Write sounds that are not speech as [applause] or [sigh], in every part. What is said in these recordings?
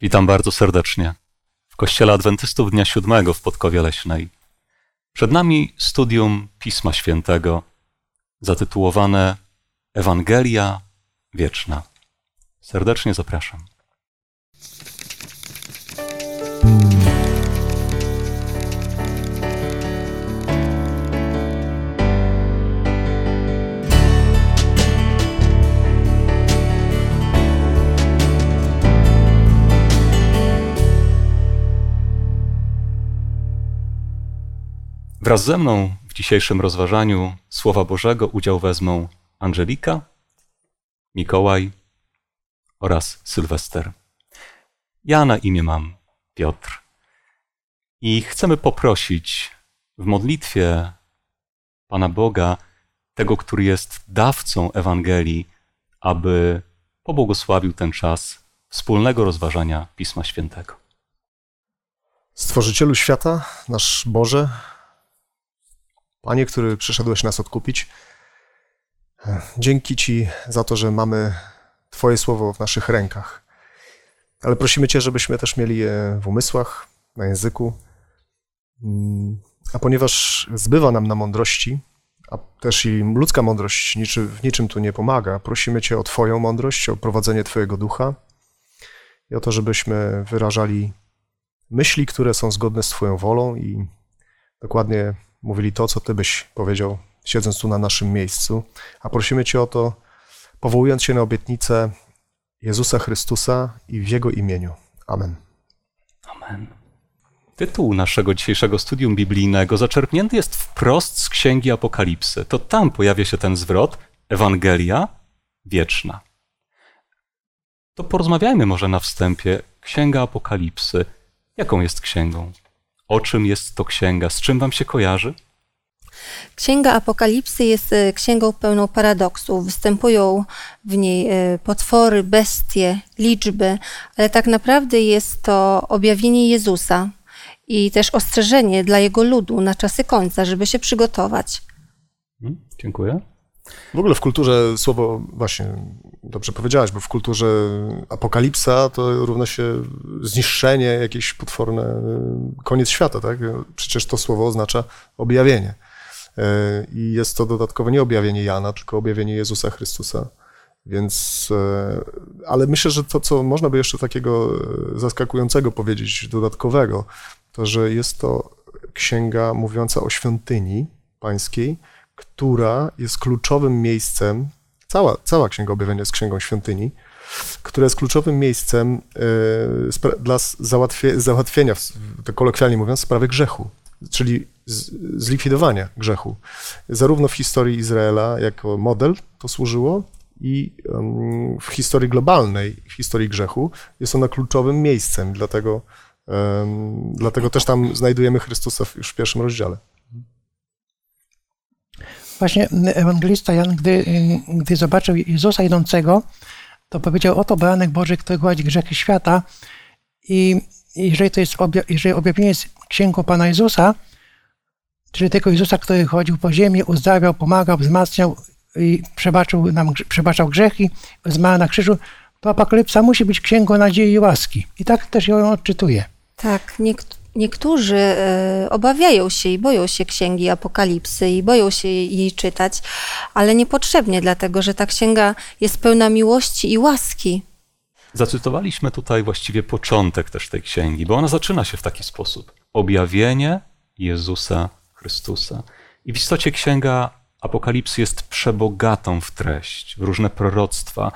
Witam bardzo serdecznie w Kościele Adwentystów Dnia Siódmego w Podkowie Leśnej. Przed nami studium Pisma Świętego zatytułowane Ewangelia Wieczna. Serdecznie zapraszam. Wraz ze mną w dzisiejszym rozważaniu Słowa Bożego udział wezmą Angelika, Mikołaj oraz Sylwester. Ja na imię mam Piotr. I chcemy poprosić w modlitwie Pana Boga, tego, który jest dawcą Ewangelii, aby pobłogosławił ten czas wspólnego rozważania Pisma Świętego. Stworzycielu świata, nasz Boże, Panie, który przyszedłeś nas odkupić, dzięki Ci za to, że mamy Twoje słowo w naszych rękach. Ale prosimy Cię, żebyśmy też mieli je w umysłach, na języku. A ponieważ zbywa nam na mądrości, a też i ludzka mądrość w niczym tu nie pomaga, prosimy Cię o Twoją mądrość, o prowadzenie Twojego ducha i o to, żebyśmy wyrażali myśli, które są zgodne z Twoją wolą i dokładnie mówili to, co Ty byś powiedział, siedząc tu na naszym miejscu. A prosimy Cię o to, powołując się na obietnicę Jezusa Chrystusa i w Jego imieniu. Amen. Amen. Tytuł naszego dzisiejszego studium biblijnego zaczerpnięty jest wprost z Księgi Apokalipsy. To tam pojawia się ten zwrot Ewangelia wieczna. To porozmawiajmy może na wstępie. Księga Apokalipsy. Jaką jest księgą? O czym jest to księga? Z czym wam się kojarzy? Księga Apokalipsy jest e, księgą pełną paradoksów. Występują w niej e, potwory, bestie, liczby, ale tak naprawdę jest to objawienie Jezusa i też ostrzeżenie dla jego ludu na czasy końca, żeby się przygotować. Hmm, dziękuję. W ogóle w kulturze słowo, właśnie dobrze powiedziałaś, bo w kulturze apokalipsa to równa się zniszczenie, jakieś potworne, koniec świata, tak? Przecież to słowo oznacza objawienie. E, I jest to dodatkowo nie objawienie Jana, tylko objawienie Jezusa Chrystusa. Więc, e, ale myślę, że to, co można by jeszcze takiego zaskakującego powiedzieć, dodatkowego, to że jest to księga mówiąca o świątyni pańskiej, która jest kluczowym miejscem, cała, cała Księga Objawienia jest Księgą Świątyni, która jest kluczowym miejscem dla załatwie, załatwienia, to kolokwialnie mówiąc, sprawy grzechu, czyli zlikwidowania grzechu. Zarówno w historii Izraela jako model to służyło i w historii globalnej, w historii grzechu jest ona kluczowym miejscem, dlatego, dlatego też tam znajdujemy Chrystusa już w pierwszym rozdziale. Właśnie ewangelista Jan, gdy, gdy zobaczył Jezusa idącego, to powiedział, oto baranek Boży, który gładzi grzechy świata i jeżeli to jest obja jeżeli objawienie jest księgą Pana Jezusa, czyli tego Jezusa, który chodził po ziemi, uzdrawiał, pomagał, wzmacniał i przebaczył nam, przebaczał grzechy, zmarł na krzyżu, to apokalipsa musi być księgą nadziei i łaski. I tak też ją odczytuję. Tak, niektórzy e, obawiają się i boją się księgi Apokalipsy i boją się jej czytać, ale niepotrzebnie, dlatego że ta księga jest pełna miłości i łaski. Zacytowaliśmy tutaj właściwie początek też tej księgi, bo ona zaczyna się w taki sposób. Objawienie Jezusa Chrystusa. I w istocie księga Apokalipsy jest przebogatą w treść, w różne proroctwa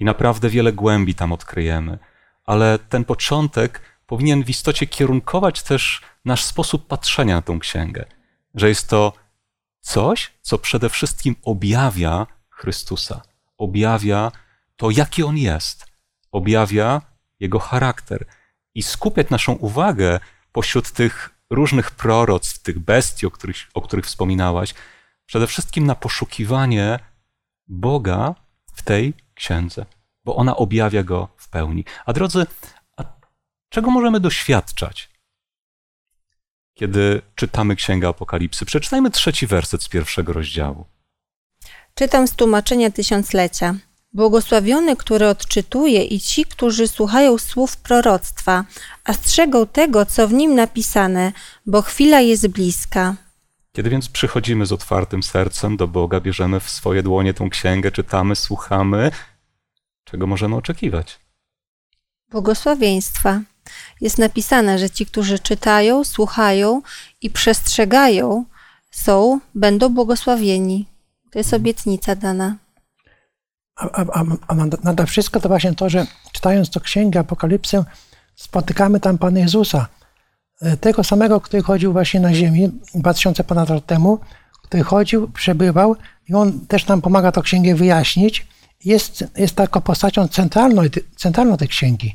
i naprawdę wiele głębi tam odkryjemy. Ale ten początek powinien w istocie kierunkować też nasz sposób patrzenia na tą księgę, że jest to coś, co przede wszystkim objawia Chrystusa, objawia to, jaki on jest, objawia jego charakter i skupiać naszą uwagę pośród tych różnych proroctw, tych bestii, o których, o których wspominałaś, przede wszystkim na poszukiwanie Boga w tej księdze, bo ona objawia go w pełni. A drodzy, czego możemy doświadczać, kiedy czytamy Księgę Apokalipsy? Przeczytajmy trzeci werset z pierwszego rozdziału. Czytam z tłumaczenia tysiąclecia. Błogosławiony, który odczytuje i ci, którzy słuchają słów proroctwa, a strzegą tego, co w nim napisane, bo chwila jest bliska. Kiedy więc przychodzimy z otwartym sercem do Boga, bierzemy w swoje dłonie tą księgę, czytamy, słuchamy, czego możemy oczekiwać? Błogosławieństwa. Jest napisane, że ci, którzy czytają, słuchają i przestrzegają, są, będą błogosławieni. To jest obietnica dana. A, a, a, a nad- nade wszystko to właśnie to, że czytając to księgę Apokalipsę, spotykamy tam Pana Jezusa. E, Tego samego, który chodził właśnie na ziemi 2000 ponad lat temu, który chodził, przebywał i on też nam pomaga tę księgę wyjaśnić. Jest, jest taką postacią centralną, centralną tej księgi.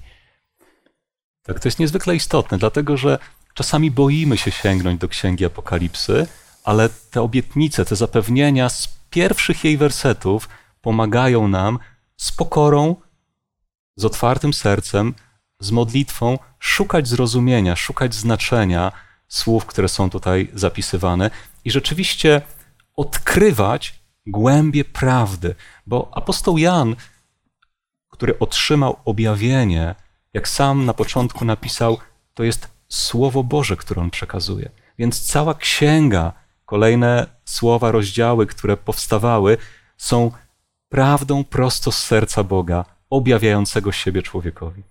Tak, to jest niezwykle istotne, dlatego że czasami boimy się sięgnąć do Księgi Apokalipsy, ale te obietnice, te zapewnienia z pierwszych jej wersetów pomagają nam z pokorą, z otwartym sercem, z modlitwą szukać zrozumienia, szukać znaczenia słów, które są tutaj zapisywane i rzeczywiście odkrywać głębie prawdy, bo apostoł Jan, który otrzymał objawienie, jak sam na początku napisał, to jest Słowo Boże, które on przekazuje. Więc cała księga, kolejne słowa, rozdziały, które powstawały, są prawdą prosto z serca Boga, objawiającego siebie człowiekowi.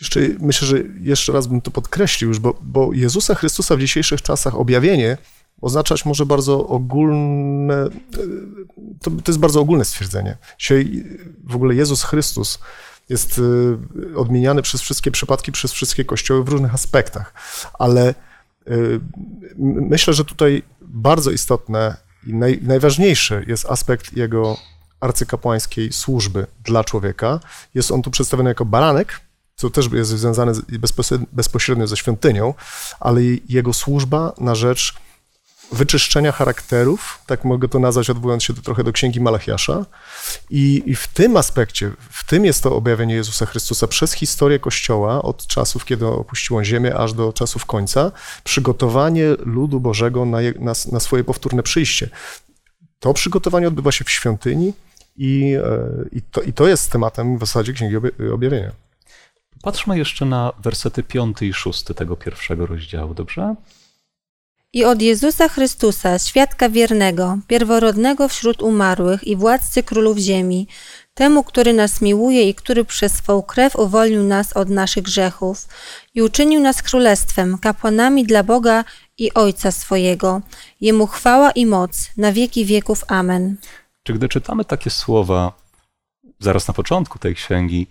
Jeszcze, myślę, że jeszcze raz bym to podkreślił już, bo, bo Jezusa Chrystusa w dzisiejszych czasach objawienie oznaczać może bardzo ogólne, e, to, to jest bardzo ogólne stwierdzenie. Dzisiaj w ogóle Jezus Chrystus jest e, odmieniany przez wszystkie przypadki, przez wszystkie kościoły w różnych aspektach, ale m- myślę, że tutaj bardzo istotne i naj, najważniejszy jest aspekt jego arcykapłańskiej służby dla człowieka. Jest on tu przedstawiony jako baranek, co też jest związane bezpośrednio ze świątynią, ale jego służba na rzecz wyczyszczenia charakterów, tak mogę to nazwać, odwołując się do, trochę do księgi Malachiasza. I, I w tym aspekcie, w tym jest to objawienie Jezusa Chrystusa przez historię Kościoła, od czasów, kiedy opuścił on ziemię, aż do czasów końca, przygotowanie ludu Bożego na, je, na, na swoje powtórne przyjście. To przygotowanie odbywa się w świątyni i, e, i, to, i to jest tematem w zasadzie Księgi Obja- Objawienia. Patrzmy jeszcze na wersety 5 i 6 tego pierwszego rozdziału, dobrze? I od Jezusa Chrystusa, świadka wiernego, pierworodnego wśród umarłych i władcy królów ziemi, temu, który nas miłuje i który przez swą krew uwolnił nas od naszych grzechów i uczynił nas królestwem, kapłanami dla Boga i Ojca swojego. Jemu chwała i moc na wieki wieków. Amen. Czy gdy czytamy takie słowa zaraz na początku tej księgi,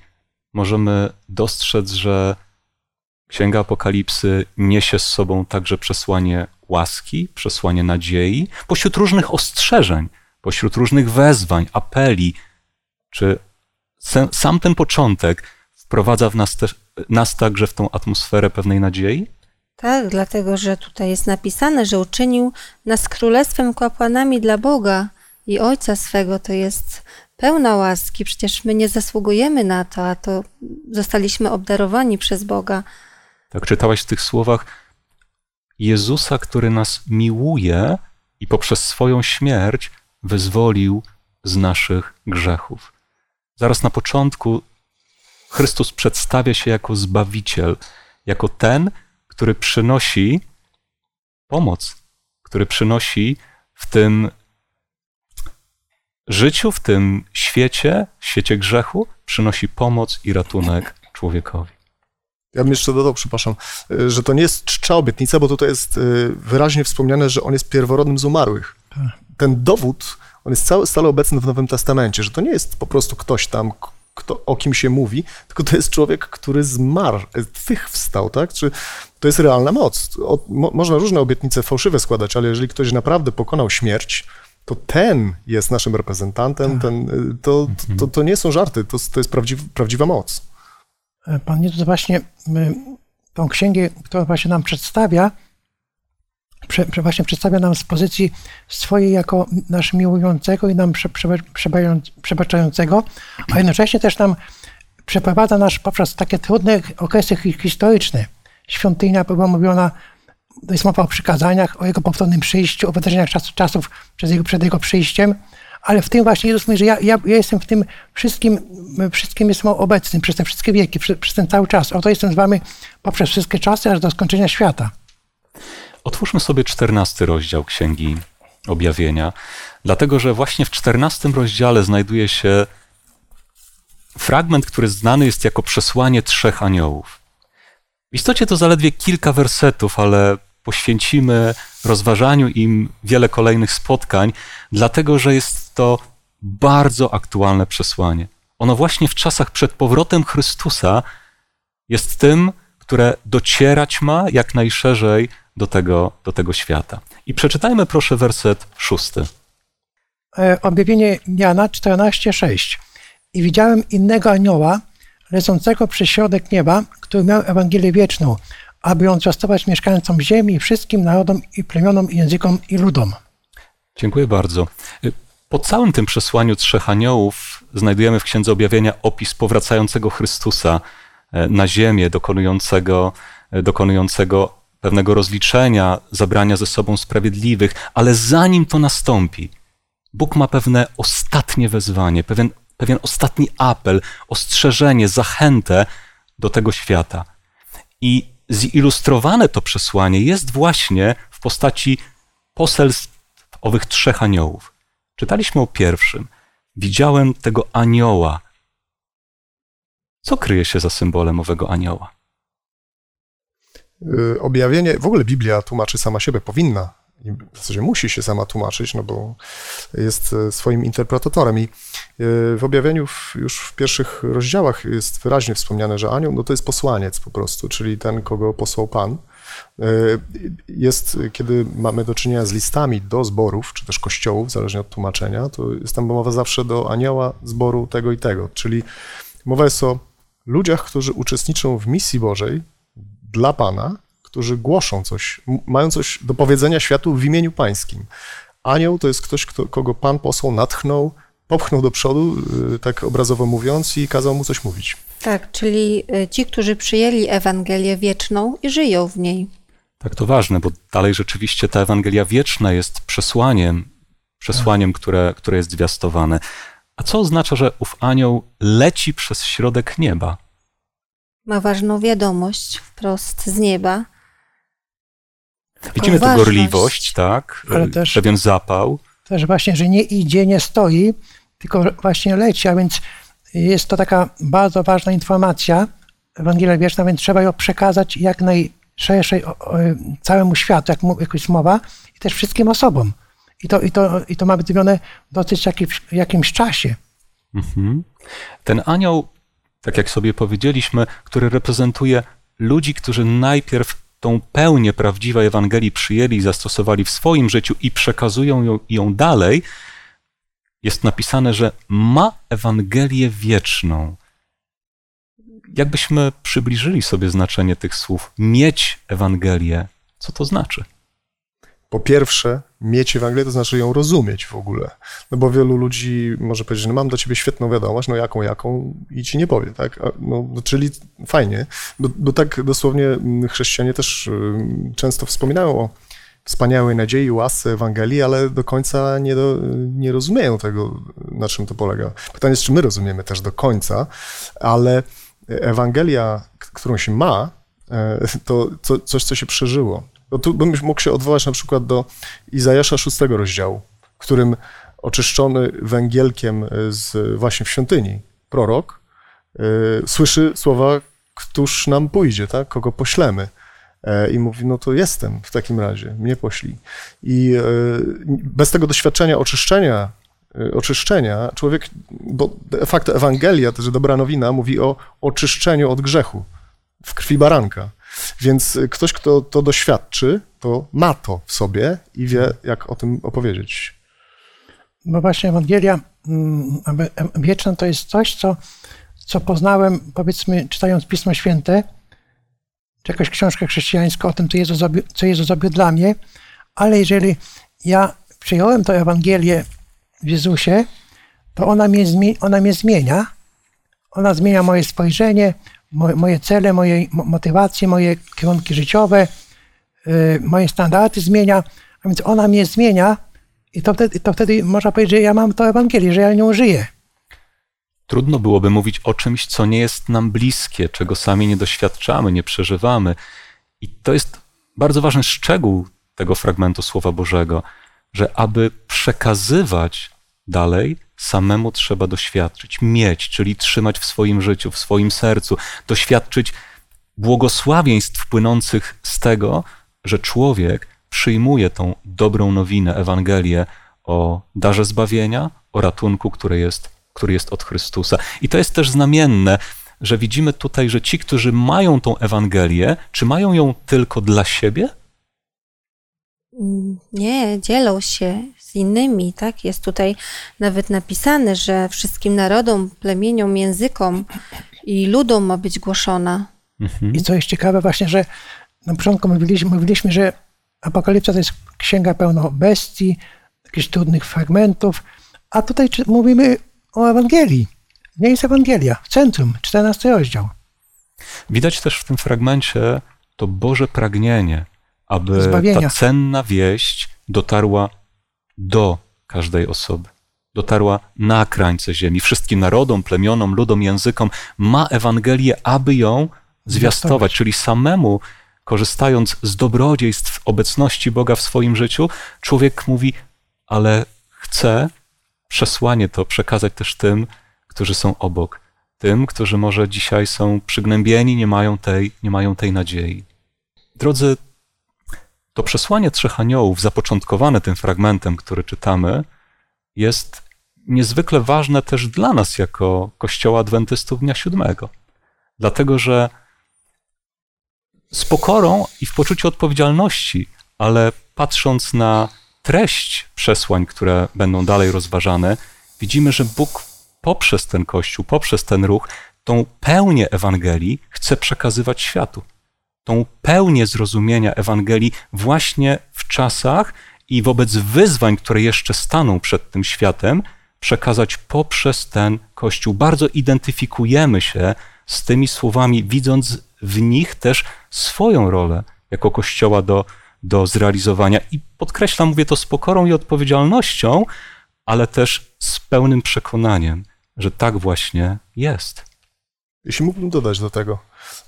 możemy dostrzec, że Księga Apokalipsy niesie z sobą także przesłanie łaski, przesłanie nadziei, pośród różnych ostrzeżeń, pośród różnych wezwań, apeli, czy sam ten początek wprowadza w nas, też, nas także w tą atmosferę pewnej nadziei? Tak, dlatego że tutaj jest napisane, że uczynił nas królestwem kapłanami dla Boga i Ojca swego. To jest pełna łaski. Przecież my nie zasługujemy na to, a to zostaliśmy obdarowani przez Boga. Tak czytałaś w tych słowach Jezusa, który nas miłuje i poprzez swoją śmierć wyzwolił z naszych grzechów. Zaraz na początku Chrystus przedstawia się jako Zbawiciel, jako ten, który przynosi pomoc, który przynosi w tym życiu, w tym świecie, świecie grzechu, przynosi pomoc i ratunek człowiekowi. Ja bym jeszcze dodał, przepraszam, y, że to nie jest czcza obietnica, bo tutaj jest y, wyraźnie wspomniane, że on jest pierworodnym z umarłych. Ten dowód, on jest cały, stale obecny w Nowym Testamencie, że to nie jest po prostu ktoś tam, kto, o kim się mówi, tylko to jest człowiek, który zmarł, y, tych wstał, tak? Czy to jest realna moc? O, mo, można różne obietnice fałszywe składać, ale jeżeli ktoś naprawdę pokonał śmierć, to ten jest naszym reprezentantem, ten, y, to, to, to nie są żarty, to, to jest prawdziw, prawdziwa moc. E, Pan Jezus właśnie tą księgę, którą właśnie nam przedstawia, prze, właśnie przedstawia nam z pozycji swojej jako nasz miłującego i nam prze, prze, przebaczając- przebaczającego, a jednocześnie też nam przeprowadza nas poprzez takie trudne okresy hi- historyczne. Świątynia była mówiona, to jest mowa o przykazaniach, o jego powtórnym przyjściu, o wydarzeniach czas, czasów przed jego, przed jego przyjściem, ale w tym właśnie Jezus mówi, że ja, ja, ja jestem w tym wszystkim, wszystkim jestem obecny przez te wszystkie wieki, przez, przez ten cały czas. Oto jestem z wami poprzez wszystkie czasy, aż do skończenia świata. Otwórzmy sobie czternasty rozdział Księgi Objawienia, dlatego że właśnie w czternastym rozdziale znajduje się fragment, który znany jest jako przesłanie trzech aniołów. W istocie to zaledwie kilka wersetów, ale poświęcimy rozważaniu im wiele kolejnych spotkań, dlatego że jest to bardzo aktualne przesłanie. Ono właśnie w czasach przed powrotem Chrystusa jest tym, które docierać ma jak najszerzej do tego, do tego świata. I przeczytajmy proszę werset szósty. E, Objawienie Jana 14:6. I widziałem innego anioła, lecącego przez środek nieba, który miał Ewangelię wieczną, aby ją zwiastować mieszkańcom ziemi wszystkim narodom i plemionom i językom i ludom. Dziękuję bardzo. Po całym tym przesłaniu trzech aniołów znajdujemy w Księdze Objawienia opis powracającego Chrystusa e, na ziemię, dokonującego, e, dokonującego pewnego rozliczenia, zabrania ze sobą sprawiedliwych, ale zanim to nastąpi, Bóg ma pewne ostatnie wezwanie, pewien, pewien ostatni apel, ostrzeżenie, zachętę do tego świata. I zilustrowane to przesłanie jest właśnie w postaci poselstw owych trzech aniołów. Czytaliśmy o pierwszym. Widziałem tego anioła. Co kryje się za symbolem owego anioła? Y, Objawienie, w ogóle Biblia tłumaczy sama siebie, powinna w zasadzie musi się sama tłumaczyć, no bo jest e, swoim interpretatorem. I e, w objawieniu w, już w pierwszych rozdziałach jest wyraźnie wspomniane, że anioł no to jest posłaniec po prostu, czyli ten, kogo posłał Pan. E, Jest, kiedy mamy do czynienia z listami do zborów, czy też kościołów, zależnie od tłumaczenia, to jest tam mowa zawsze do anioła zboru tego i tego, czyli mowa jest o ludziach, którzy uczestniczą w misji Bożej dla Pana, którzy głoszą coś, mają coś do powiedzenia światu w imieniu pańskim. Anioł to jest ktoś, kto, kogo Pan posłał, natchnął, popchnął do przodu, y, tak obrazowo mówiąc, i kazał mu coś mówić. Tak, czyli y, ci, którzy przyjęli Ewangelię wieczną i żyją w niej. Tak, to ważne, bo dalej rzeczywiście ta Ewangelia wieczna jest przesłaniem, przesłaniem, które, które jest zwiastowane. A co oznacza, że ów anioł leci przez środek nieba? Ma ważną wiadomość wprost z nieba. Widzimy ważność. gorliwość, tak? Ale też- Pewien zapał. Też właśnie, że nie idzie, nie stoi, tylko właśnie leci, a więc jest to taka bardzo ważna informacja, Ewangelia Wieczna, więc trzeba ją przekazać jak najszerszej całemu światu, jak, mu- jak jest mowa, i też wszystkim osobom. I to, i to, i to ma być zrobione w dosyć jakimś, jakimś czasie. Mhm. Ten anioł, tak jak sobie powiedzieliśmy, który reprezentuje ludzi, którzy najpierw tą pełnię prawdziwej Ewangelii przyjęli i zastosowali w swoim życiu i przekazują ją, ją dalej, jest napisane, że ma Ewangelię wieczną. Jakbyśmy przybliżyli sobie znaczenie tych słów, mieć Ewangelię, co to znaczy? Po pierwsze, mieć Ewangelię to znaczy ją rozumieć w ogóle. No bo wielu ludzi może powiedzieć, no mam do ciebie świetną wiadomość, no jaką, jaką i ci nie powie, tak? No, czyli fajnie, bo, bo tak dosłownie mm, chrześcijanie też ym, często wspominają o wspaniałej nadziei, łasce Ewangelii, ale do końca nie, do, nie rozumieją tego, na czym to polega. Pytanie jest, czy my rozumiemy też do końca, ale Ewangelia, którą się ma, e, to co, coś, co się przeżyło. No tu bym mógł się odwołać na przykład do Izajasza szóstego rozdziału, w którym oczyszczony węgielkiem z właśnie w świątyni prorok y, słyszy słowa, któż nam pójdzie, tak? kogo poślemy. E, I mówi, no to jestem w takim razie, mnie poślij. I e, bez tego doświadczenia oczyszczenia, e, oczyszczenia, człowiek, bo de facto Ewangelia, to że dobra nowina, mówi o oczyszczeniu od grzechu w krwi baranka. Więc ktoś, kto to doświadczy, to ma to w sobie i wie, jak o tym opowiedzieć. Bo właśnie Ewangelia mm, wieczna to jest coś, co, co poznałem, powiedzmy, czytając Pismo Święte, czy jakąś książkę chrześcijańską o tym, co Jezus zrobił, co Jezus zrobił dla mnie, ale jeżeli ja przyjąłem tę Ewangelię w Jezusie, to ona mnie, ona mnie zmienia. Ona zmienia moje spojrzenie, moje, cele, moje mo- motywacje, moje kierunki życiowe, y, moje standardy zmienia, a więc ona mnie zmienia I to wtedy, to wtedy można powiedzieć, że ja mam to Ewangelię, że ja nią żyję. Trudno byłoby mówić o czymś, co nie jest nam bliskie, czego sami nie doświadczamy, nie przeżywamy. I to jest bardzo ważny szczegół tego fragmentu Słowa Bożego, że aby przekazywać dalej, samemu trzeba doświadczyć, mieć, czyli trzymać w swoim życiu, w swoim sercu, doświadczyć błogosławieństw płynących z tego, że człowiek przyjmuje tą dobrą nowinę, Ewangelię o darze zbawienia, o ratunku, który jest, który jest od Chrystusa. I to jest też znamienne, że widzimy tutaj, że ci, którzy mają tą Ewangelię, czy mają ją tylko dla siebie? Nie, dzielą się z innymi, tak? Jest tutaj nawet napisane, że wszystkim narodom, plemieniom, językom i ludom ma być głoszona. Mhm. I co jest ciekawe właśnie, że na początku mówiliśmy, mówiliśmy że Apokalipsa to jest księga pełna bestii, jakichś trudnych fragmentów, a tutaj mówimy o Ewangelii. Nie jest Ewangelia, w centrum, 14 rozdział. Widać też w tym fragmencie to Boże pragnienie, aby Zbawienia. ta cenna wieść dotarła do każdej osoby. Dotarła na krańce ziemi. Wszystkim narodom, plemionom, ludom, językom ma Ewangelię, aby ją zwiastować, czyli samemu korzystając z dobrodziejstw obecności Boga w swoim życiu, człowiek mówi, ale chcę przesłanie to przekazać też tym, którzy są obok, tym, którzy może dzisiaj są przygnębieni, nie mają tej, nie mają tej nadziei. Drodzy, to przesłanie trzech aniołów, zapoczątkowane tym fragmentem, który czytamy, jest niezwykle ważne też dla nas jako Kościoła Adwentystów Dnia Siódmego. Dlatego, że z pokorą i w poczuciu odpowiedzialności, ale patrząc na treść przesłań, które będą dalej rozważane, widzimy, że Bóg poprzez ten Kościół, poprzez ten ruch, tą pełnię Ewangelii chce przekazywać światu. Tą pełnię zrozumienia Ewangelii właśnie w czasach i wobec wyzwań, które jeszcze staną przed tym światem, przekazać poprzez ten Kościół. Bardzo identyfikujemy się z tymi słowami, widząc w nich też swoją rolę jako Kościoła do, do zrealizowania. I podkreślam, mówię to z pokorą i odpowiedzialnością, ale też z pełnym przekonaniem, że tak właśnie jest. Jeśli mógłbym dodać do tego,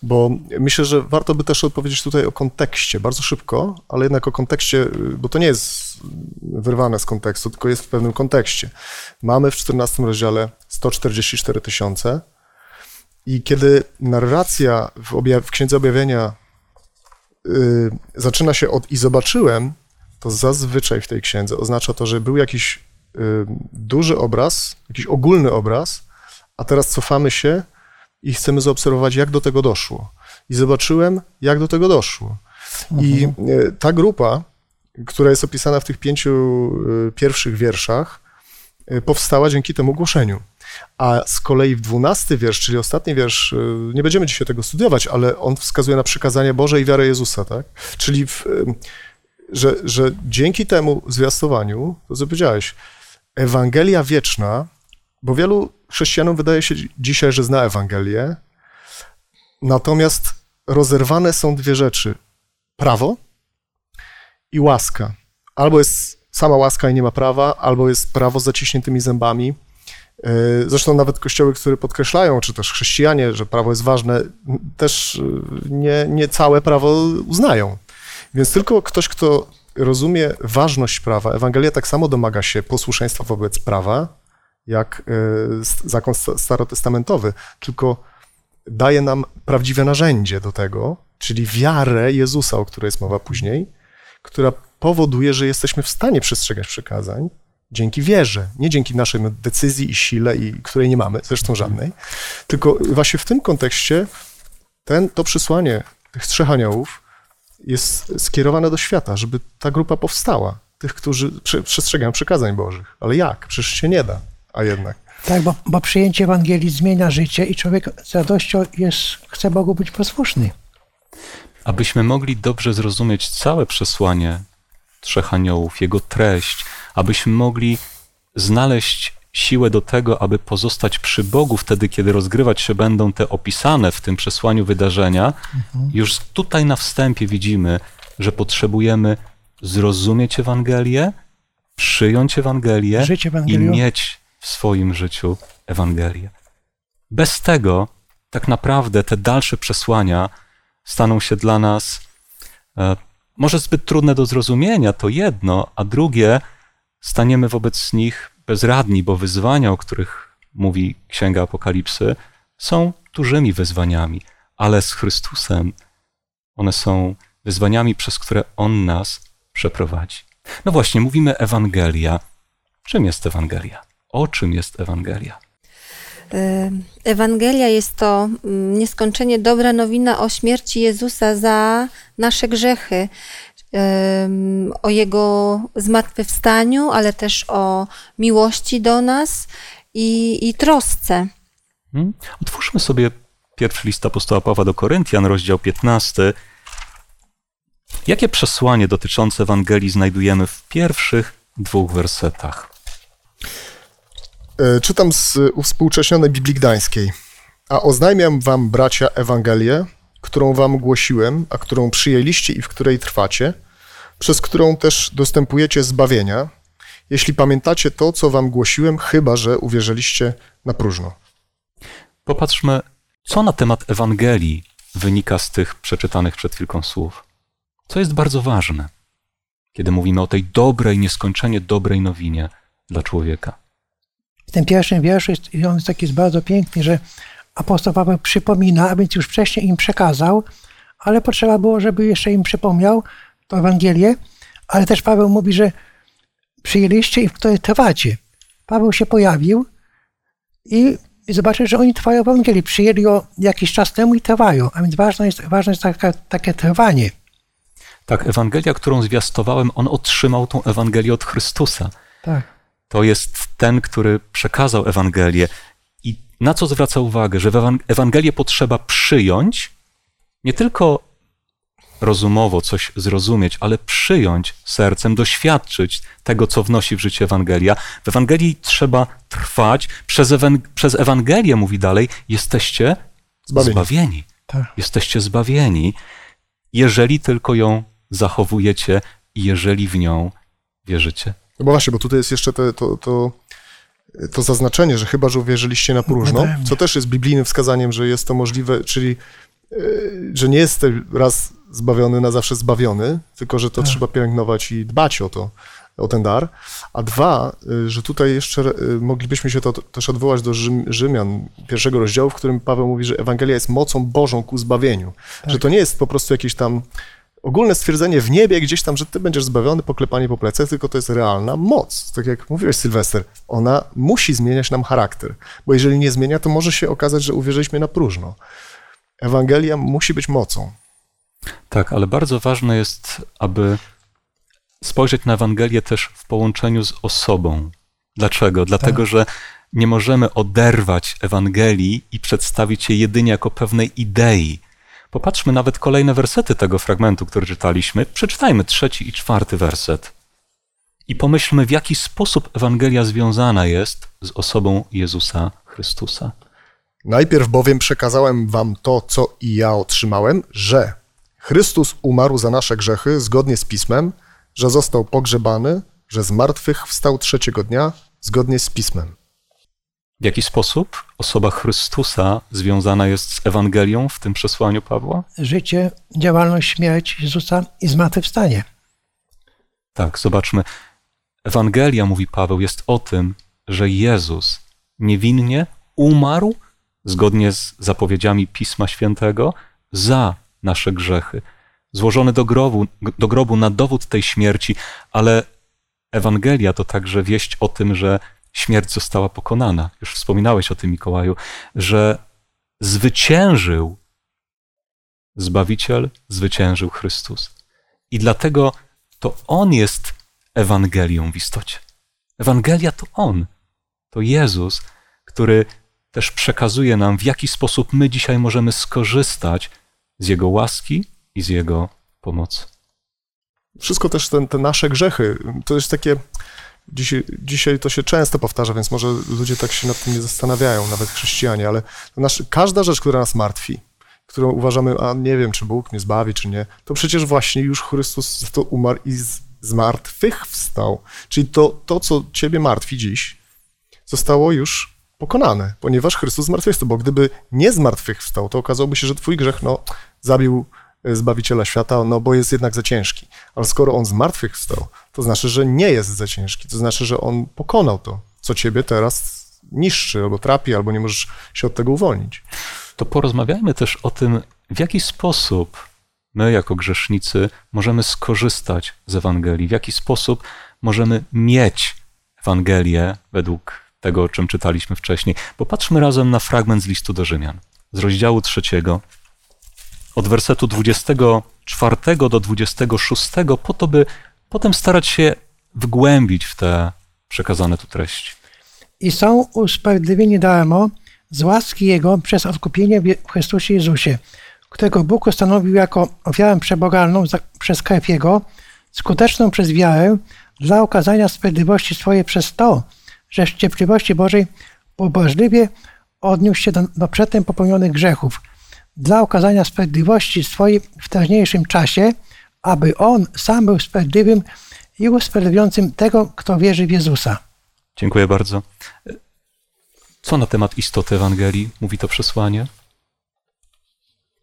bo myślę, że warto by też odpowiedzieć tutaj o kontekście, bardzo szybko, ale jednak o kontekście, bo to nie jest wyrwane z kontekstu, tylko jest w pewnym kontekście. Mamy w 14 rozdziale 144 tysiące i kiedy narracja w, obja- w Księdze Objawienia y, zaczyna się od i zobaczyłem, to zazwyczaj w tej księdze oznacza to, że był jakiś y, duży obraz, jakiś ogólny obraz, a teraz cofamy się i chcemy zaobserwować, jak do tego doszło. I zobaczyłem, jak do tego doszło. I e, ta grupa, która jest opisana w tych pięciu e, pierwszych wierszach, e, powstała dzięki temu głoszeniu. A z kolei w dwunasty wiersz, czyli ostatni wiersz, nie będziemy dzisiaj tego studiować, ale on wskazuje na przykazanie Boże i wiarę Jezusa, tak? Czyli, w, że, że dzięki temu zwiastowaniu, to co powiedziałeś, Ewangelia wieczna, bo wielu chrześcijanom wydaje się dzisiaj, że zna Ewangelię, natomiast rozerwane są dwie rzeczy: prawo i łaska. Albo jest sama łaska i nie ma prawa, albo jest prawo z zaciśniętymi zębami. Yy, Zresztą nawet kościoły, które podkreślają, czy też chrześcijanie, że prawo jest ważne, też yy, nie, nie całe prawo uznają. Więc tylko ktoś, kto rozumie ważność prawa, Ewangelia tak samo domaga się posłuszeństwa wobec prawa, jak s- zakon sta- starotestamentowy, tylko daje nam prawdziwe narzędzie do tego, czyli wiarę Jezusa, o której jest mowa później, która powoduje, że jesteśmy w stanie przestrzegać przykazań dzięki wierze, nie dzięki naszej decyzji i sile, i której nie mamy, zresztą żadnej, tylko właśnie w tym kontekście ten, to przesłanie tych trzech aniołów jest skierowane do świata, żeby ta grupa powstała, tych, którzy prze- przestrzegają przykazań Bożych. Ale jak? Przecież się nie da, a jednak. Tak, bo, bo przyjęcie Ewangelii zmienia życie i człowiek z radością jest, chce Bogu być posłuszny. Abyśmy mogli dobrze zrozumieć całe przesłanie Trzech Aniołów, jego treść, abyśmy mogli znaleźć siłę do tego, aby pozostać przy Bogu wtedy, kiedy rozgrywać się będą te opisane w tym przesłaniu wydarzenia, już tutaj na wstępie widzimy, że potrzebujemy zrozumieć Ewangelię przyjąć Ewangelię i mieć w swoim życiu Ewangelię. Bez tego tak naprawdę te dalsze przesłania staną się dla nas e, może zbyt trudne do zrozumienia, to jedno, a drugie, staniemy wobec nich bezradni, bo wyzwania, o których mówi Księga Apokalipsy, są dużymi wyzwaniami, ale z Chrystusem one są wyzwaniami, przez które On nas przeprowadzi. No właśnie, mówimy Ewangelia. Czym jest Ewangelia? O czym jest Ewangelia? Ewangelia jest to mm, nieskończenie dobra nowina o śmierci Jezusa za nasze grzechy, o Jego zmartwychwstaniu, ale też o miłości do nas i, i trosce. Hmm? Otwórzmy sobie pierwszy list apostoła Pawła do Koryntian, rozdział 15. Jakie przesłanie dotyczące Ewangelii znajdujemy w pierwszych dwóch wersetach? E, Czytam z uwspółcześnionej Biblii Gdańskiej. A oznajmiam wam, bracia, Ewangelię, którą wam głosiłem, a którą przyjęliście i w której trwacie, przez którą też dostępujecie zbawienia, jeśli pamiętacie to, co wam głosiłem, chyba że uwierzyliście na próżno. Popatrzmy, co na temat Ewangelii wynika z tych przeczytanych przed chwilką słów. Co jest bardzo ważne, kiedy mówimy o tej dobrej, nieskończenie dobrej nowinie dla człowieka. W tym pierwszym wierszu jest, i on jest taki jest bardzo piękny, że apostoł Paweł przypomina, a więc już wcześniej im przekazał, ale potrzeba było, żeby jeszcze im przypomniał tę Ewangelię, ale też Paweł mówi, że przyjęliście i w której trwacie. Paweł się pojawił i, i zobaczył, że oni trwają w Ewangelii. Przyjęli ją jakiś czas temu i trwają, a więc ważne jest, ważne jest taka, takie trwanie. Tak, Ewangelia, którą zwiastowałem, on otrzymał tą Ewangelię od Chrystusa. Tak. To jest ten, który przekazał Ewangelię. I na co zwraca uwagę, że Ewangelię potrzeba przyjąć, nie tylko rozumowo coś zrozumieć, ale przyjąć sercem, doświadczyć tego, co wnosi w życie Ewangelia. W Ewangelii trzeba trwać. Przez, Ewan- przez Ewangelię, mówi dalej, jesteście Zbawieni. zbawieni. Tak. Jesteście zbawieni, jeżeli tylko ją zachowujecie i jeżeli w nią wierzycie. No bo właśnie, bo tutaj jest jeszcze te, to, to, to zaznaczenie, że chyba, że uwierzyliście na próżno, co też jest biblijnym wskazaniem, że jest to możliwe, czyli e, że nie jest raz zbawiony, na zawsze zbawiony, tylko że to Tak. trzeba pielęgnować i dbać o to, o ten dar. A dwa, y, że tutaj jeszcze y, moglibyśmy się to też odwołać do Rzym, Rzymian, pierwszego rozdziału, w którym Paweł mówi, że Ewangelia jest mocą Bożą ku zbawieniu. Że to nie jest po prostu jakieś tam ogólne stwierdzenie w niebie gdzieś tam, że ty będziesz zbawiony, poklepanie po plecach, tylko to jest realna moc. Tak jak mówiłeś, Sylwester, ona musi zmieniać nam charakter, bo jeżeli nie zmienia, to może się okazać, że uwierzyliśmy na próżno. Ewangelia musi być mocą. Tak, ale bardzo ważne jest, aby spojrzeć na Ewangelię też w połączeniu z osobą. Dlaczego? Dlatego, że nie możemy oderwać Ewangelii i przedstawić jej jedynie jako pewnej idei. Popatrzmy nawet kolejne wersety tego fragmentu, który czytaliśmy. Przeczytajmy trzeci i czwarty werset. I pomyślmy, w jaki sposób Ewangelia związana jest z osobą Jezusa Chrystusa. Najpierw bowiem przekazałem wam to, co i ja otrzymałem, że Chrystus umarł za nasze grzechy zgodnie z Pismem, że został pogrzebany, że z martwych wstał trzeciego dnia zgodnie z Pismem. W jaki sposób osoba Chrystusa związana jest z Ewangelią w tym przesłaniu Pawła? Życie, działalność, śmierć Jezusa i zmartwychwstanie. Tak, zobaczmy. Ewangelia, mówi Paweł, jest o tym, że Jezus niewinnie umarł zgodnie z zapowiedziami Pisma Świętego za nasze grzechy. Złożony do grobu, do grobu na dowód tej śmierci, ale Ewangelia to także wieść o tym, że śmierć została pokonana. Już wspominałeś o tym, Mikołaju, że zwyciężył Zbawiciel, zwyciężył Chrystus. I dlatego to On jest Ewangelią w istocie. Ewangelia to On, to Jezus, który też przekazuje nam, w jaki sposób my dzisiaj możemy skorzystać z Jego łaski i z Jego pomocy. Wszystko też te nasze grzechy, to jest takie, dzisiaj, dzisiaj to się często powtarza, więc może ludzie tak się nad tym nie zastanawiają, nawet chrześcijanie, ale nasz, każda rzecz, która nas martwi, którą uważamy, a nie wiem, czy Bóg mnie zbawi, czy nie, to przecież właśnie już Chrystus za to umarł i zmartwychwstał. Czyli to, to, co ciebie martwi dziś, zostało już pokonane, ponieważ Chrystus zmartwychwstał, bo gdyby nie zmartwychwstał, to okazałoby się, że twój grzech, no, zabił Zbawiciela świata, no bo jest jednak za ciężki. Ale skoro On zmartwychwstał, to znaczy, że nie jest za ciężki, to znaczy, że On pokonał to, co ciebie teraz niszczy, albo trapi, albo nie możesz się od tego uwolnić. To porozmawiajmy też o tym, w jaki sposób my, jako grzesznicy, możemy skorzystać z Ewangelii, w jaki sposób możemy mieć Ewangelię według tego, o czym czytaliśmy wcześniej. Popatrzmy razem na fragment z listu do Rzymian, z rozdziału trzeciego, od wersetu 24 do 26, po to, by potem starać się wgłębić w te przekazane tu treści. I są usprawiedliwieni darmo z łaski Jego przez odkupienie w Chrystusie Jezusie, którego Bóg ustanowił jako ofiarę przebogalną przez krew Jego, skuteczną przez wiarę, dla okazania sprawiedliwości swojej przez to, że w cierpliwości Bożej pobłażliwie odniósł się do, do przedtem popełnionych grzechów, dla okazania sprawiedliwości swojej w teraźniejszym czasie, aby On sam był sprawiedliwym i usprawiedliwiającym tego, kto wierzy w Jezusa. Dziękuję bardzo. Co na temat istoty Ewangelii mówi to przesłanie?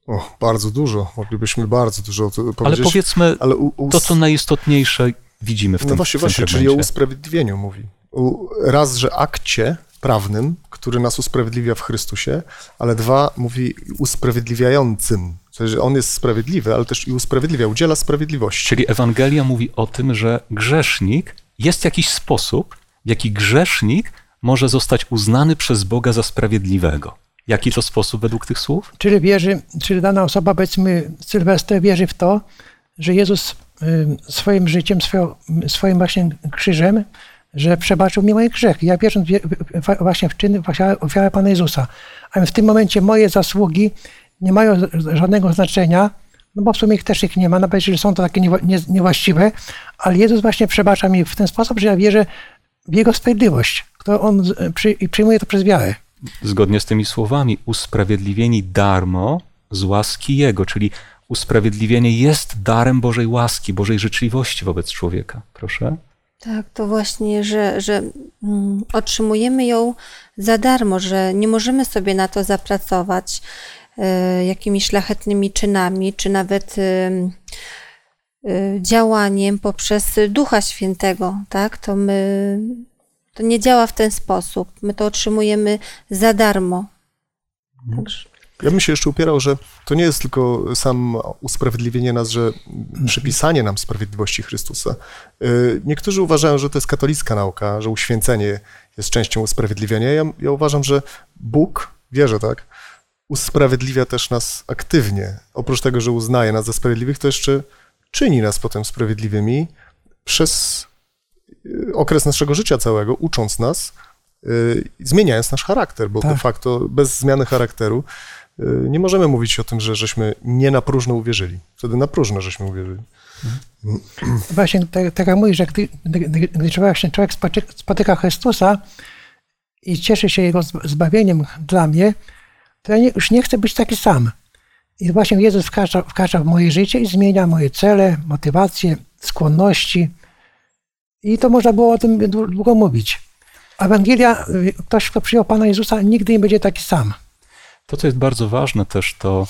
O, bardzo dużo, moglibyśmy bardzo dużo o to Ale powiedzieć. powiedzmy ale u, u, to, co najistotniejsze widzimy w tym No właśnie, w tym właśnie, czyli o usprawiedliwieniu mówi. U, raz, że akcie prawnym, który nas usprawiedliwia w Chrystusie, ale dwa, mówi usprawiedliwiającym. Sensie, że on jest sprawiedliwy, ale też i usprawiedliwia, udziela sprawiedliwości. Czyli Ewangelia mówi o tym, że grzesznik jest jakiś sposób, w jaki grzesznik może zostać uznany przez Boga za sprawiedliwego. Jaki to sposób według tych słów? Czyli wierzy, czyli dana osoba, powiedzmy Sylwester, wierzy w to, że Jezus y, swoim życiem, swoim właśnie krzyżem, że przebaczył mi moje grzechy. Ja wierzę w, w, w, właśnie w czyny, w ofiarę, Pana Jezusa. A w tym momencie moje zasługi nie mają żadnego znaczenia, no bo w sumie ich też ich nie ma, nawet jeżeli są to takie niewłaściwe, ale Jezus właśnie przebacza mi w ten sposób, że ja wierzę w Jego sprawiedliwość, którą On przy, przyjmuje to przez wiarę. Zgodnie z tymi słowami, usprawiedliwieni darmo z łaski Jego, czyli usprawiedliwienie jest darem Bożej łaski, Bożej życzliwości wobec człowieka. Proszę. Tak, to właśnie, że, że mm, otrzymujemy ją za darmo, że nie możemy sobie na to zapracować e, jakimiś szlachetnymi czynami, czy nawet e, e, działaniem poprzez Ducha Świętego, tak? To my, to nie działa w ten sposób. My to otrzymujemy za darmo. Także, Ja bym się jeszcze upierał, że to nie jest tylko sam usprawiedliwienie nas, że przypisanie nam sprawiedliwości Chrystusa. Y, Niektórzy uważają, że to jest katolicka nauka, że uświęcenie jest częścią usprawiedliwienia. Ja, ja uważam, że Bóg, wierzę tak, usprawiedliwia też nas aktywnie. Oprócz tego, że uznaje nas za sprawiedliwych, to jeszcze czyni nas potem sprawiedliwymi przez y, okres naszego życia całego, ucząc nas, y, zmieniając nasz charakter, bo Tak. de facto bez zmiany charakteru nie możemy mówić o tym, że żeśmy nie na próżno uwierzyli. Wtedy na próżno żeśmy uwierzyli. Właśnie tak, tak jak mówisz, że gdy, gdy, gdy człowiek, spotyka, Chrystusa i cieszy się Jego zb- zbawieniem dla mnie, to ja nie, już nie chcę być taki sam. I właśnie Jezus wkracza, wkracza w moje życie i zmienia moje cele, motywacje, skłonności. I to można było o tym dłu- długo mówić. Ewangelia, y, ktoś, kto przyjął Pana Jezusa, nigdy nie będzie taki sam. To, co jest bardzo ważne też, to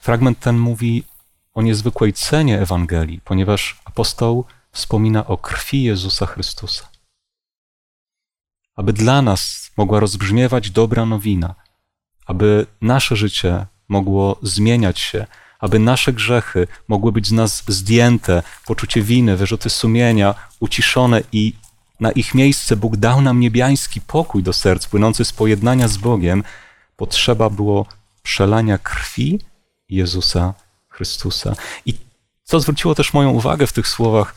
fragment ten mówi o niezwykłej cenie Ewangelii, ponieważ apostoł wspomina o krwi Jezusa Chrystusa. Aby dla nas mogła rozbrzmiewać dobra nowina, aby nasze życie mogło zmieniać się, aby nasze grzechy mogły być z nas zdjęte, poczucie winy, wyrzuty sumienia uciszone i na ich miejsce Bóg dał nam niebiański pokój do serc płynący z pojednania z Bogiem, potrzeba było przelania krwi Jezusa Chrystusa. I co zwróciło też moją uwagę w tych słowach,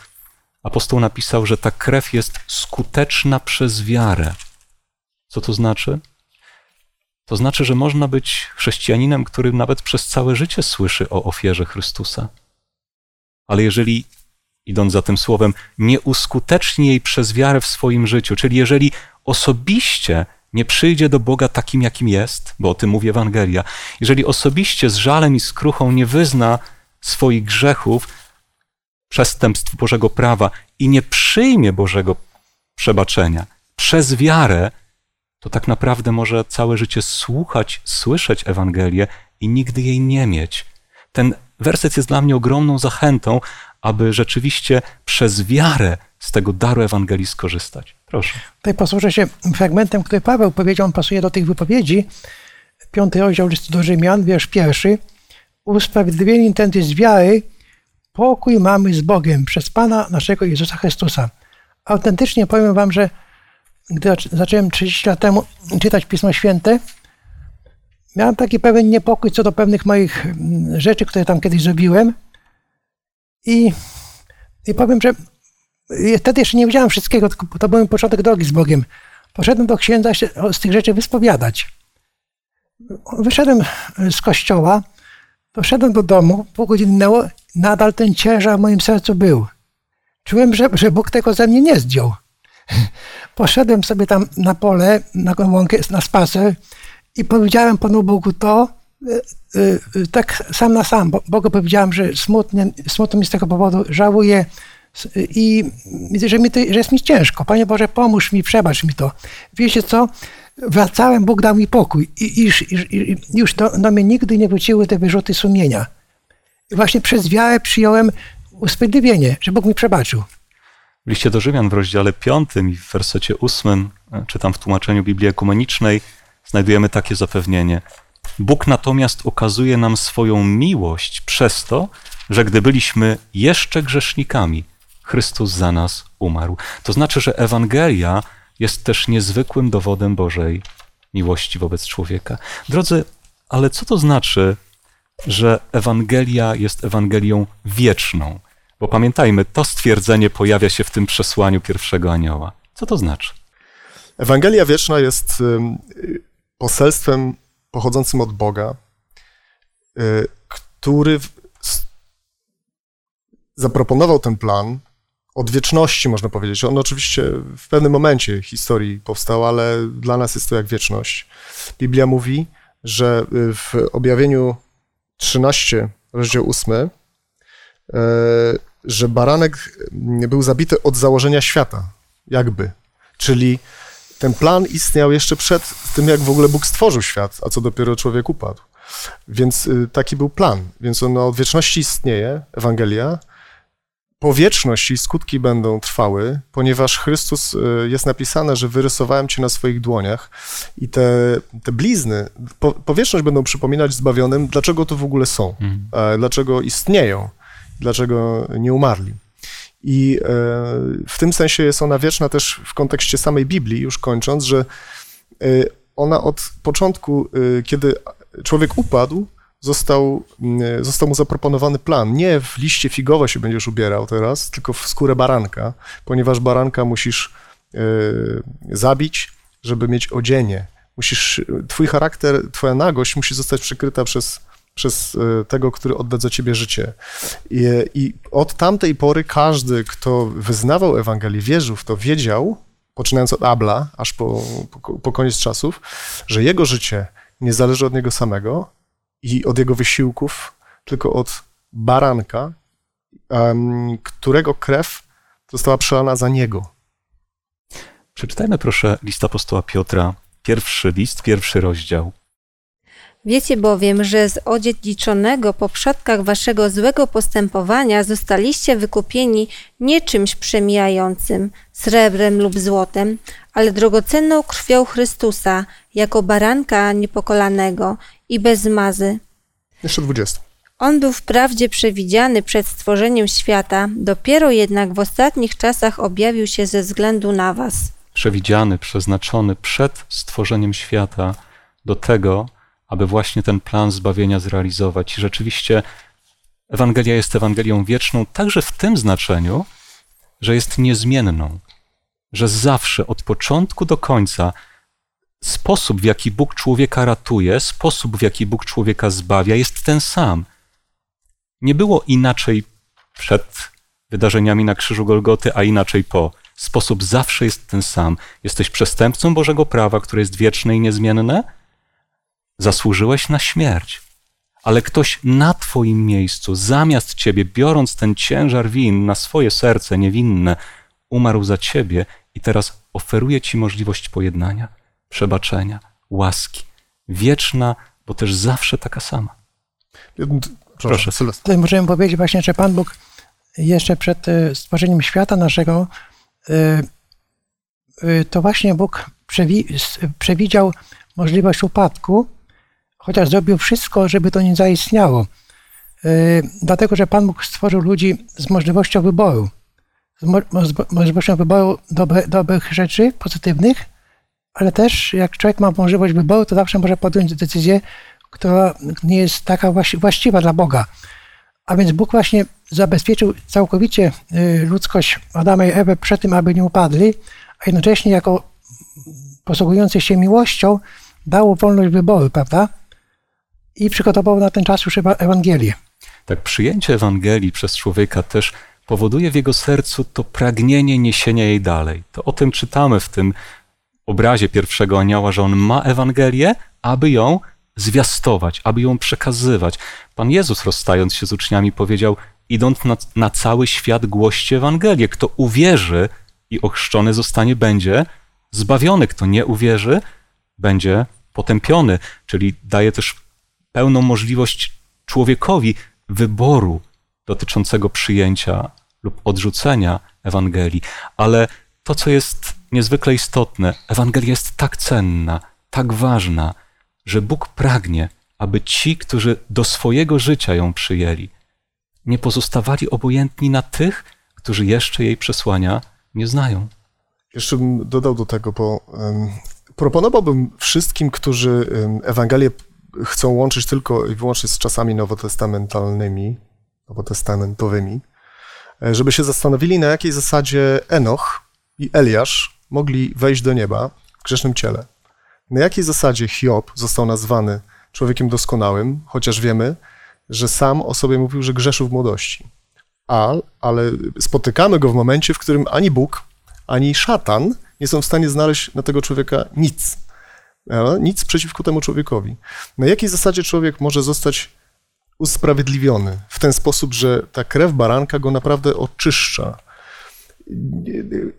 apostoł napisał, że ta krew jest skuteczna przez wiarę. Co to znaczy? To znaczy, że można być chrześcijaninem, który nawet przez całe życie słyszy o ofierze Chrystusa. Ale jeżeli, idąc za tym słowem, nie uskuteczni jej przez wiarę w swoim życiu, czyli jeżeli osobiście nie przyjdzie do Boga takim, jakim jest, bo o tym mówi Ewangelia, jeżeli osobiście z żalem i skruchą nie wyzna swoich grzechów, przestępstw Bożego prawa i nie przyjmie Bożego przebaczenia przez wiarę, to tak naprawdę może całe życie słuchać, słyszeć Ewangelię i nigdy jej nie mieć. Ten werset jest dla mnie ogromną zachętą, aby rzeczywiście przez wiarę z tego daru Ewangelii skorzystać. Proszę. Tutaj posłużę się fragmentem, który Paweł powiedział, on pasuje do tych wypowiedzi. Piąty rozdział listu do Rzymian, wiersz pierwszy. Usprawiedliwieni tędy z wiary, pokój mamy z Bogiem przez Pana naszego Jezusa Chrystusa. Autentycznie powiem wam, że gdy zac- zacząłem 30 lat temu czytać Pismo Święte, miałem taki pewien niepokój co do pewnych moich mm, rzeczy, które tam kiedyś zrobiłem. I, i powiem, że wtedy jeszcze nie wiedziałem wszystkiego, to był początek drogi z Bogiem. Poszedłem do księdza się z tych rzeczy wyspowiadać. Wyszedłem z kościoła, doszedłem do domu, pół godziny minęło, nadal ten ciężar w moim sercu był. Czułem, że, że Bóg tego ze mnie nie zdjął. [laughs] Poszedłem sobie tam na pole, na łąkę, na spacer i powiedziałem Panu Bogu to, y, y, y, tak sam na sam. Bo- Bogu powiedziałem, że smutnie, smutno mi z tego powodu, żałuję i że, mi to, że jest mi ciężko. Panie Boże, pomóż mi, przebacz mi to. Wiecie co? Wracałem, Bóg dał mi pokój i, i, i, już do, do mnie nigdy nie wróciły te wyrzuty sumienia. I właśnie przez wiarę przyjąłem usprawiedliwienie, że Bóg mi przebaczył. W liście do Rzymian w rozdziale 5 i w wersecie 8, e, czytam w tłumaczeniu Biblii Ekumenicznej, znajdujemy takie zapewnienie. Bóg natomiast okazuje nam swoją miłość przez to, że gdy byliśmy jeszcze grzesznikami, Chrystus za nas umarł. To znaczy, że Ewangelia jest też niezwykłym dowodem Bożej miłości wobec człowieka. Drodzy, ale co to znaczy, że Ewangelia jest Ewangelią wieczną? Bo pamiętajmy, to stwierdzenie pojawia się w tym przesłaniu pierwszego anioła. Co to znaczy? Ewangelia wieczna jest poselstwem pochodzącym od Boga, y, który zaproponował ten plan od wieczności, można powiedzieć. On oczywiście w pewnym momencie historii powstał, ale dla nas jest to jak wieczność. Biblia mówi, że y, w objawieniu 13, rozdział 8, y, że baranek był zabity od założenia świata, jakby. Czyli ten plan istniał jeszcze przed tym, jak w ogóle Bóg stworzył świat, a co dopiero człowiek upadł. Więc y, taki był plan. Więc on od wieczności istnieje, Ewangelia. Po wieczności skutki będą trwały, ponieważ Chrystus y, jest napisane, że wyrysowałem cię na swoich dłoniach i te, te blizny po, po wieczność będą przypominać zbawionym, dlaczego to w ogóle są, e, dlaczego istnieją, dlaczego nie umarli. I e, w tym sensie jest ona wieczna też w kontekście samej Biblii, już kończąc, że e, ona od początku, e, kiedy człowiek upadł, został, został mu zaproponowany plan. Nie w liście figowe się będziesz ubierał teraz, tylko w skórę baranka, ponieważ baranka musisz zabić, żeby mieć odzienie. Musisz, twój charakter, twoja nagość musi zostać przykryta przez, przez e, tego, który odda za ciebie życie. I, I od tamtej pory każdy, kto wyznawał Ewangelię, wierzył w to, wiedział, poczynając od Abla, aż po, po, po koniec czasów, że jego życie nie zależy od niego samego i od jego wysiłków, tylko od baranka, którego krew została przelana za niego. Przeczytajmy proszę list apostoła Piotra, pierwszy list, pierwszy rozdział. Wiecie bowiem, że z odziedziczonego po przodkach waszego złego postępowania zostaliście wykupieni nie czymś przemijającym, srebrem lub złotem, ale drogocenną krwią Chrystusa, jako baranka niepokolanego i bez zmazy. Jeszcze 20. On był wprawdzie przewidziany przed stworzeniem świata, dopiero jednak w ostatnich czasach objawił się ze względu na was. Przewidziany, przeznaczony przed stworzeniem świata do tego, aby właśnie ten plan zbawienia zrealizować. I rzeczywiście Ewangelia jest Ewangelią wieczną także w tym znaczeniu, że jest niezmienną, że zawsze od początku do końca sposób, w jaki Bóg człowieka ratuje, sposób, w jaki Bóg człowieka zbawia, jest ten sam. Nie było inaczej przed wydarzeniami na krzyżu Golgoty, a inaczej po. Sposób zawsze jest ten sam. Jesteś przestępcą Bożego prawa, które jest wieczne i niezmienne, zasłużyłeś na śmierć. ale ktoś na Twoim miejscu, zamiast Ciebie, biorąc ten ciężar win na swoje serce niewinne, umarł za Ciebie i teraz oferuje Ci możliwość pojednania, przebaczenia, łaski. Wieczna, bo też zawsze taka sama. Proszę, Proszę. Sylwester. Tutaj możemy powiedzieć właśnie, że Pan Bóg jeszcze przed e, stworzeniem świata naszego, e, e, to właśnie Bóg przewidział możliwość upadku, chociaż zrobił wszystko, żeby to nie zaistniało. E, Dlatego, że Pan Bóg stworzył ludzi z możliwością wyboru. Z mo- z mo- możliwością wyboru dobre, dobrych rzeczy, pozytywnych, ale też jak człowiek ma możliwość wyboru, to zawsze może podjąć decyzję, która nie jest taka właści- właściwa dla Boga. A więc Bóg właśnie zabezpieczył całkowicie y, ludzkość Adama i Ewę przed tym, aby nie upadli, a jednocześnie jako posługujący się miłością dał wolność wyboru, prawda? I przygotował na ten czas już Ewa- Ewangelię. Tak, przyjęcie Ewangelii przez człowieka też powoduje w jego sercu to pragnienie niesienia jej dalej. To o tym czytamy w tym obrazie pierwszego anioła, że on ma Ewangelię, aby ją zwiastować, aby ją przekazywać. Pan Jezus, rozstając się z uczniami, powiedział: Idąc na, na cały świat, głoście Ewangelię. Kto uwierzy i ochrzczony zostanie, będzie zbawiony. Kto nie uwierzy, będzie potępiony. Czyli daje też pełną możliwość człowiekowi wyboru dotyczącego przyjęcia lub odrzucenia Ewangelii. Ale to, co jest niezwykle istotne, Ewangelia jest tak cenna, tak ważna, że Bóg pragnie, aby ci, którzy do swojego życia ją przyjęli, nie pozostawali obojętni na tych, którzy jeszcze jej przesłania nie znają. Jeszcze bym dodał do tego, bo um, proponowałbym wszystkim, którzy Ewangelię chcą łączyć tylko i wyłącznie z czasami nowotestamentalnymi, nowotestamentowymi, e, żeby się zastanowili, na jakiej zasadzie Enoch i Eliasz mogli wejść do nieba w grzesznym ciele. Na jakiej zasadzie Hiob został nazwany człowiekiem doskonałym, chociaż wiemy, że sam o sobie mówił, że grzeszył w młodości. A, ale spotykamy go w momencie, w którym ani Bóg, ani szatan nie są w stanie znaleźć na tego człowieka nic. Nic przeciwko temu człowiekowi. Na jakiej zasadzie człowiek może zostać usprawiedliwiony? W ten sposób, że ta krew baranka go naprawdę oczyszcza.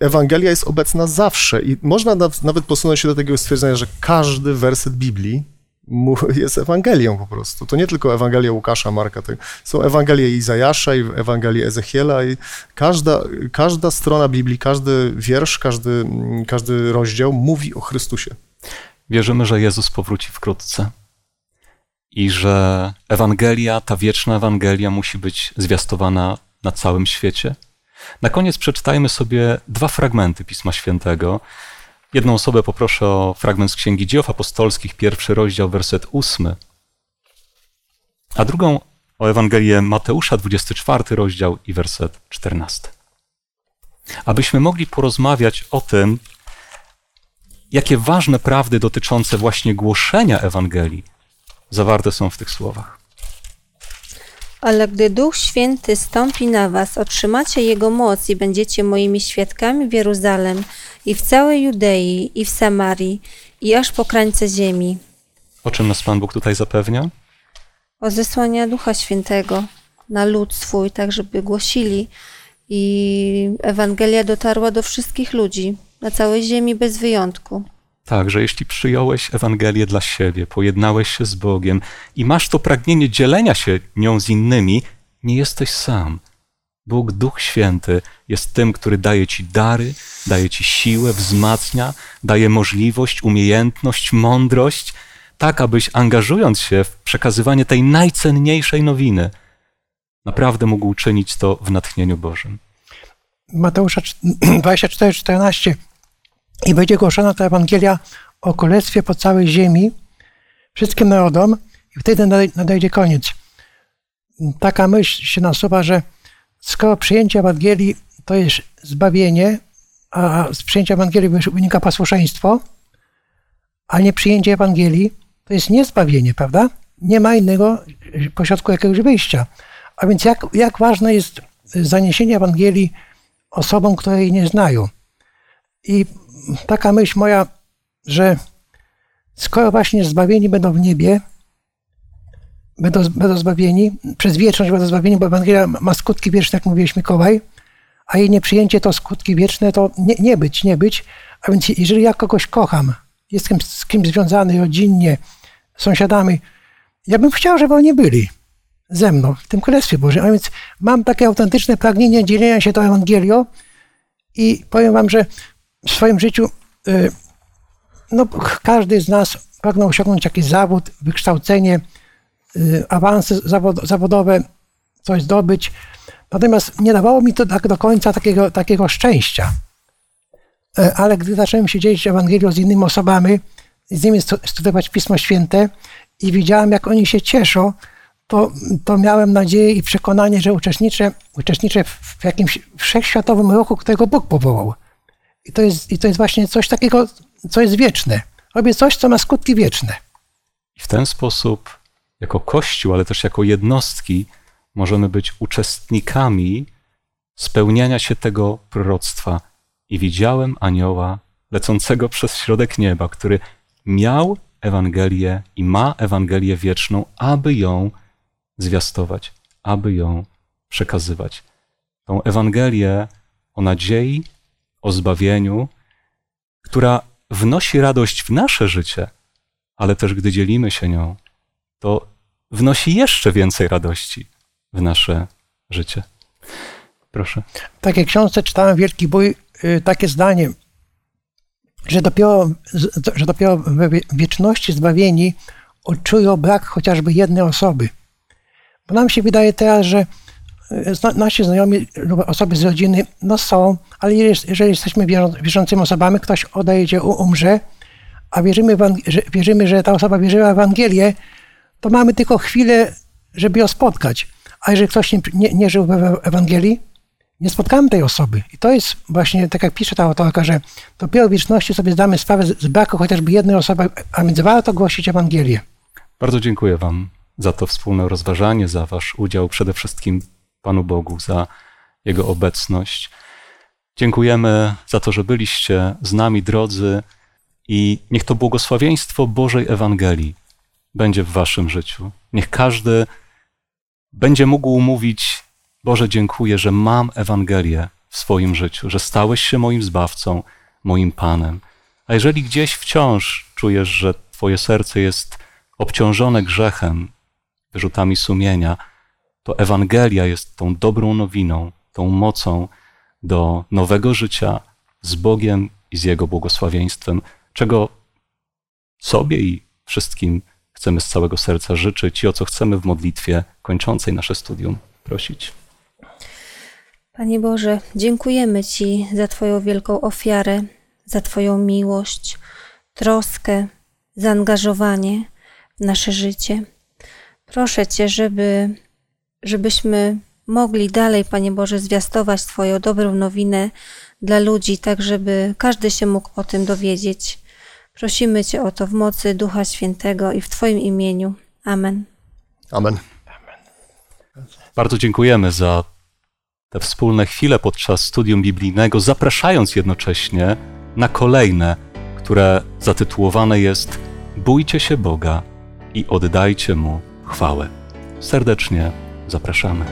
Ewangelia jest obecna zawsze i można na- nawet posunąć się do tego stwierdzenia, że każdy werset Biblii [laughs] jest Ewangelią po prostu. To nie tylko Ewangelia Łukasza, Marka, to są Ewangelie Izajasza i Ewangelie Ezechiela i każda, każda strona Biblii, każdy wiersz, każdy, każdy rozdział mówi o Chrystusie. Wierzymy, że Jezus powróci wkrótce i że Ewangelia, ta wieczna Ewangelia musi być zwiastowana na całym świecie. Na koniec przeczytajmy sobie dwa fragmenty Pisma Świętego. Jedną osobę poproszę o fragment z Księgi Dzieł Apostolskich, pierwszy rozdział, werset ósmy, a drugą o Ewangelię Mateusza, 24 rozdział i werset 14. Abyśmy mogli porozmawiać o tym, jakie ważne prawdy dotyczące właśnie głoszenia Ewangelii zawarte są w tych słowach. Ale gdy Duch Święty stąpi na was, otrzymacie Jego moc i będziecie moimi świadkami w Jeruzalem i w całej Judei i w Samarii i aż po krańce ziemi. O czym nas Pan Bóg tutaj zapewnia? O zesłania Ducha Świętego na lud swój, tak żeby głosili i Ewangelia dotarła do wszystkich ludzi na całej ziemi bez wyjątku. Tak, że jeśli przyjąłeś Ewangelię dla siebie, pojednałeś się z Bogiem i masz to pragnienie dzielenia się nią z innymi, nie jesteś sam. Bóg, Duch Święty, jest tym, który daje ci dary, daje ci siłę, wzmacnia, daje możliwość, umiejętność, mądrość, tak abyś angażując się w przekazywanie tej najcenniejszej nowiny, naprawdę mógł czynić to w natchnieniu Bożym. Mateusza 24, 14. [clears throat] I będzie głoszona ta Ewangelia o Królestwie po całej ziemi, wszystkim narodom i wtedy nadej- nadejdzie koniec. Taka myśl się nasuwa, że skoro przyjęcie Ewangelii to jest zbawienie, a z przyjęcia Ewangelii wynika posłuszeństwo, a nie przyjęcie Ewangelii to jest niezbawienie, prawda? Nie ma innego pośrodku jakiegoś wyjścia. A więc jak, jak ważne jest zaniesienie Ewangelii osobom, które jej nie znają. I taka myśl moja, że skoro właśnie zbawieni będą w niebie, będą, będą zbawieni, przez wieczność będą zbawieni, bo Ewangelia ma skutki wieczne, jak mówiłeś Mikołaj, a jej nieprzyjęcie to skutki wieczne, to nie, nie być, nie być. A więc jeżeli ja kogoś kocham, jestem z kimś związany rodzinnie, sąsiadami, ja bym chciał, żeby oni byli ze mną w tym Królestwie Bożym. A więc mam takie autentyczne pragnienie dzielenia się tą Ewangelią i powiem wam, że w swoim życiu y, no, każdy z nas pragnął osiągnąć jakiś zawód, wykształcenie, y, zawod, zawodowe, coś zdobyć. Natomiast nie dawało mi to tak do końca takiego, takiego szczęścia. E, Ale gdy zacząłem się dzielić Ewangelią z innymi osobami, z nimi stu- studiować Pismo Święte i widziałem, jak oni się cieszą, to, to miałem nadzieję i przekonanie, że uczestniczę, uczestniczę w jakimś wszechświatowym ruchu, którego Bóg powołał. I to, jest, I to jest właśnie coś takiego, co jest wieczne. Robię coś, co ma skutki wieczne. I w ten sposób, jako Kościół, ale też jako jednostki, możemy być uczestnikami spełniania się tego proroctwa. I widziałem anioła lecącego przez środek nieba, który miał Ewangelię i ma Ewangelię wieczną, aby ją zwiastować, aby ją przekazywać. Tą Ewangelię o nadziei, o zbawieniu, która wnosi radość w nasze życie, ale też gdy dzielimy się nią, to wnosi jeszcze więcej radości w nasze życie. Proszę. W takiej książce czytałem Wielki Bój y, takie zdanie, że dopiero, że dopiero wie- wieczności zbawieni odczują brak chociażby jednej osoby. Bo nam się wydaje teraz, że zna- nasi znajomi lub osoby z rodziny no są, ale jeżeli, jesteśmy wierzą- wierzącymi osobami, ktoś odejdzie, umrze, a wierzymy, że, wierzymy, że ta osoba wierzyła w Ewangelię, to mamy tylko chwilę, żeby ją spotkać. A jeżeli ktoś nie, nie, nie żył w Ewa- Ewangelii, nie spotkałem tej osoby. I to jest właśnie, tak jak pisze ta autorka, że dopiero w wieczności sobie zdamy sprawę z, z braku chociażby jednej osoby, a więc warto głosić Ewangelię. Bardzo dziękuję Wam za to wspólne rozważanie, za Wasz udział, przede wszystkim Panu Bogu, za Jego obecność. Dziękujemy za to, że byliście z nami, drodzy, i niech to błogosławieństwo Bożej Ewangelii będzie w Waszym życiu. Niech każdy będzie mógł mówić: Boże, dziękuję, że mam Ewangelię w swoim życiu, że stałeś się moim zbawcą, moim Panem. A jeżeli gdzieś wciąż czujesz, że Twoje serce jest obciążone grzechem, wyrzutami sumienia, to Ewangelia jest tą dobrą nowiną, tą mocą do nowego życia z Bogiem i z Jego błogosławieństwem, czego sobie i wszystkim chcemy z całego serca życzyć i o co chcemy w modlitwie kończącej nasze studium prosić. Panie Boże, dziękujemy Ci za Twoją wielką ofiarę, za Twoją miłość, troskę, zaangażowanie w nasze życie. Proszę Cię, żeby, żebyśmy mogli dalej, Panie Boże, zwiastować Twoją dobrą nowinę dla ludzi, tak żeby każdy się mógł o tym dowiedzieć. Prosimy Cię o to w mocy Ducha Świętego i w Twoim imieniu. Amen. Amen. Bardzo dziękujemy za te wspólne chwile podczas studium biblijnego, zapraszając jednocześnie na kolejne, które zatytułowane jest Bójcie się Boga i oddajcie Mu chwałę. Serdecznie Zapraszamy.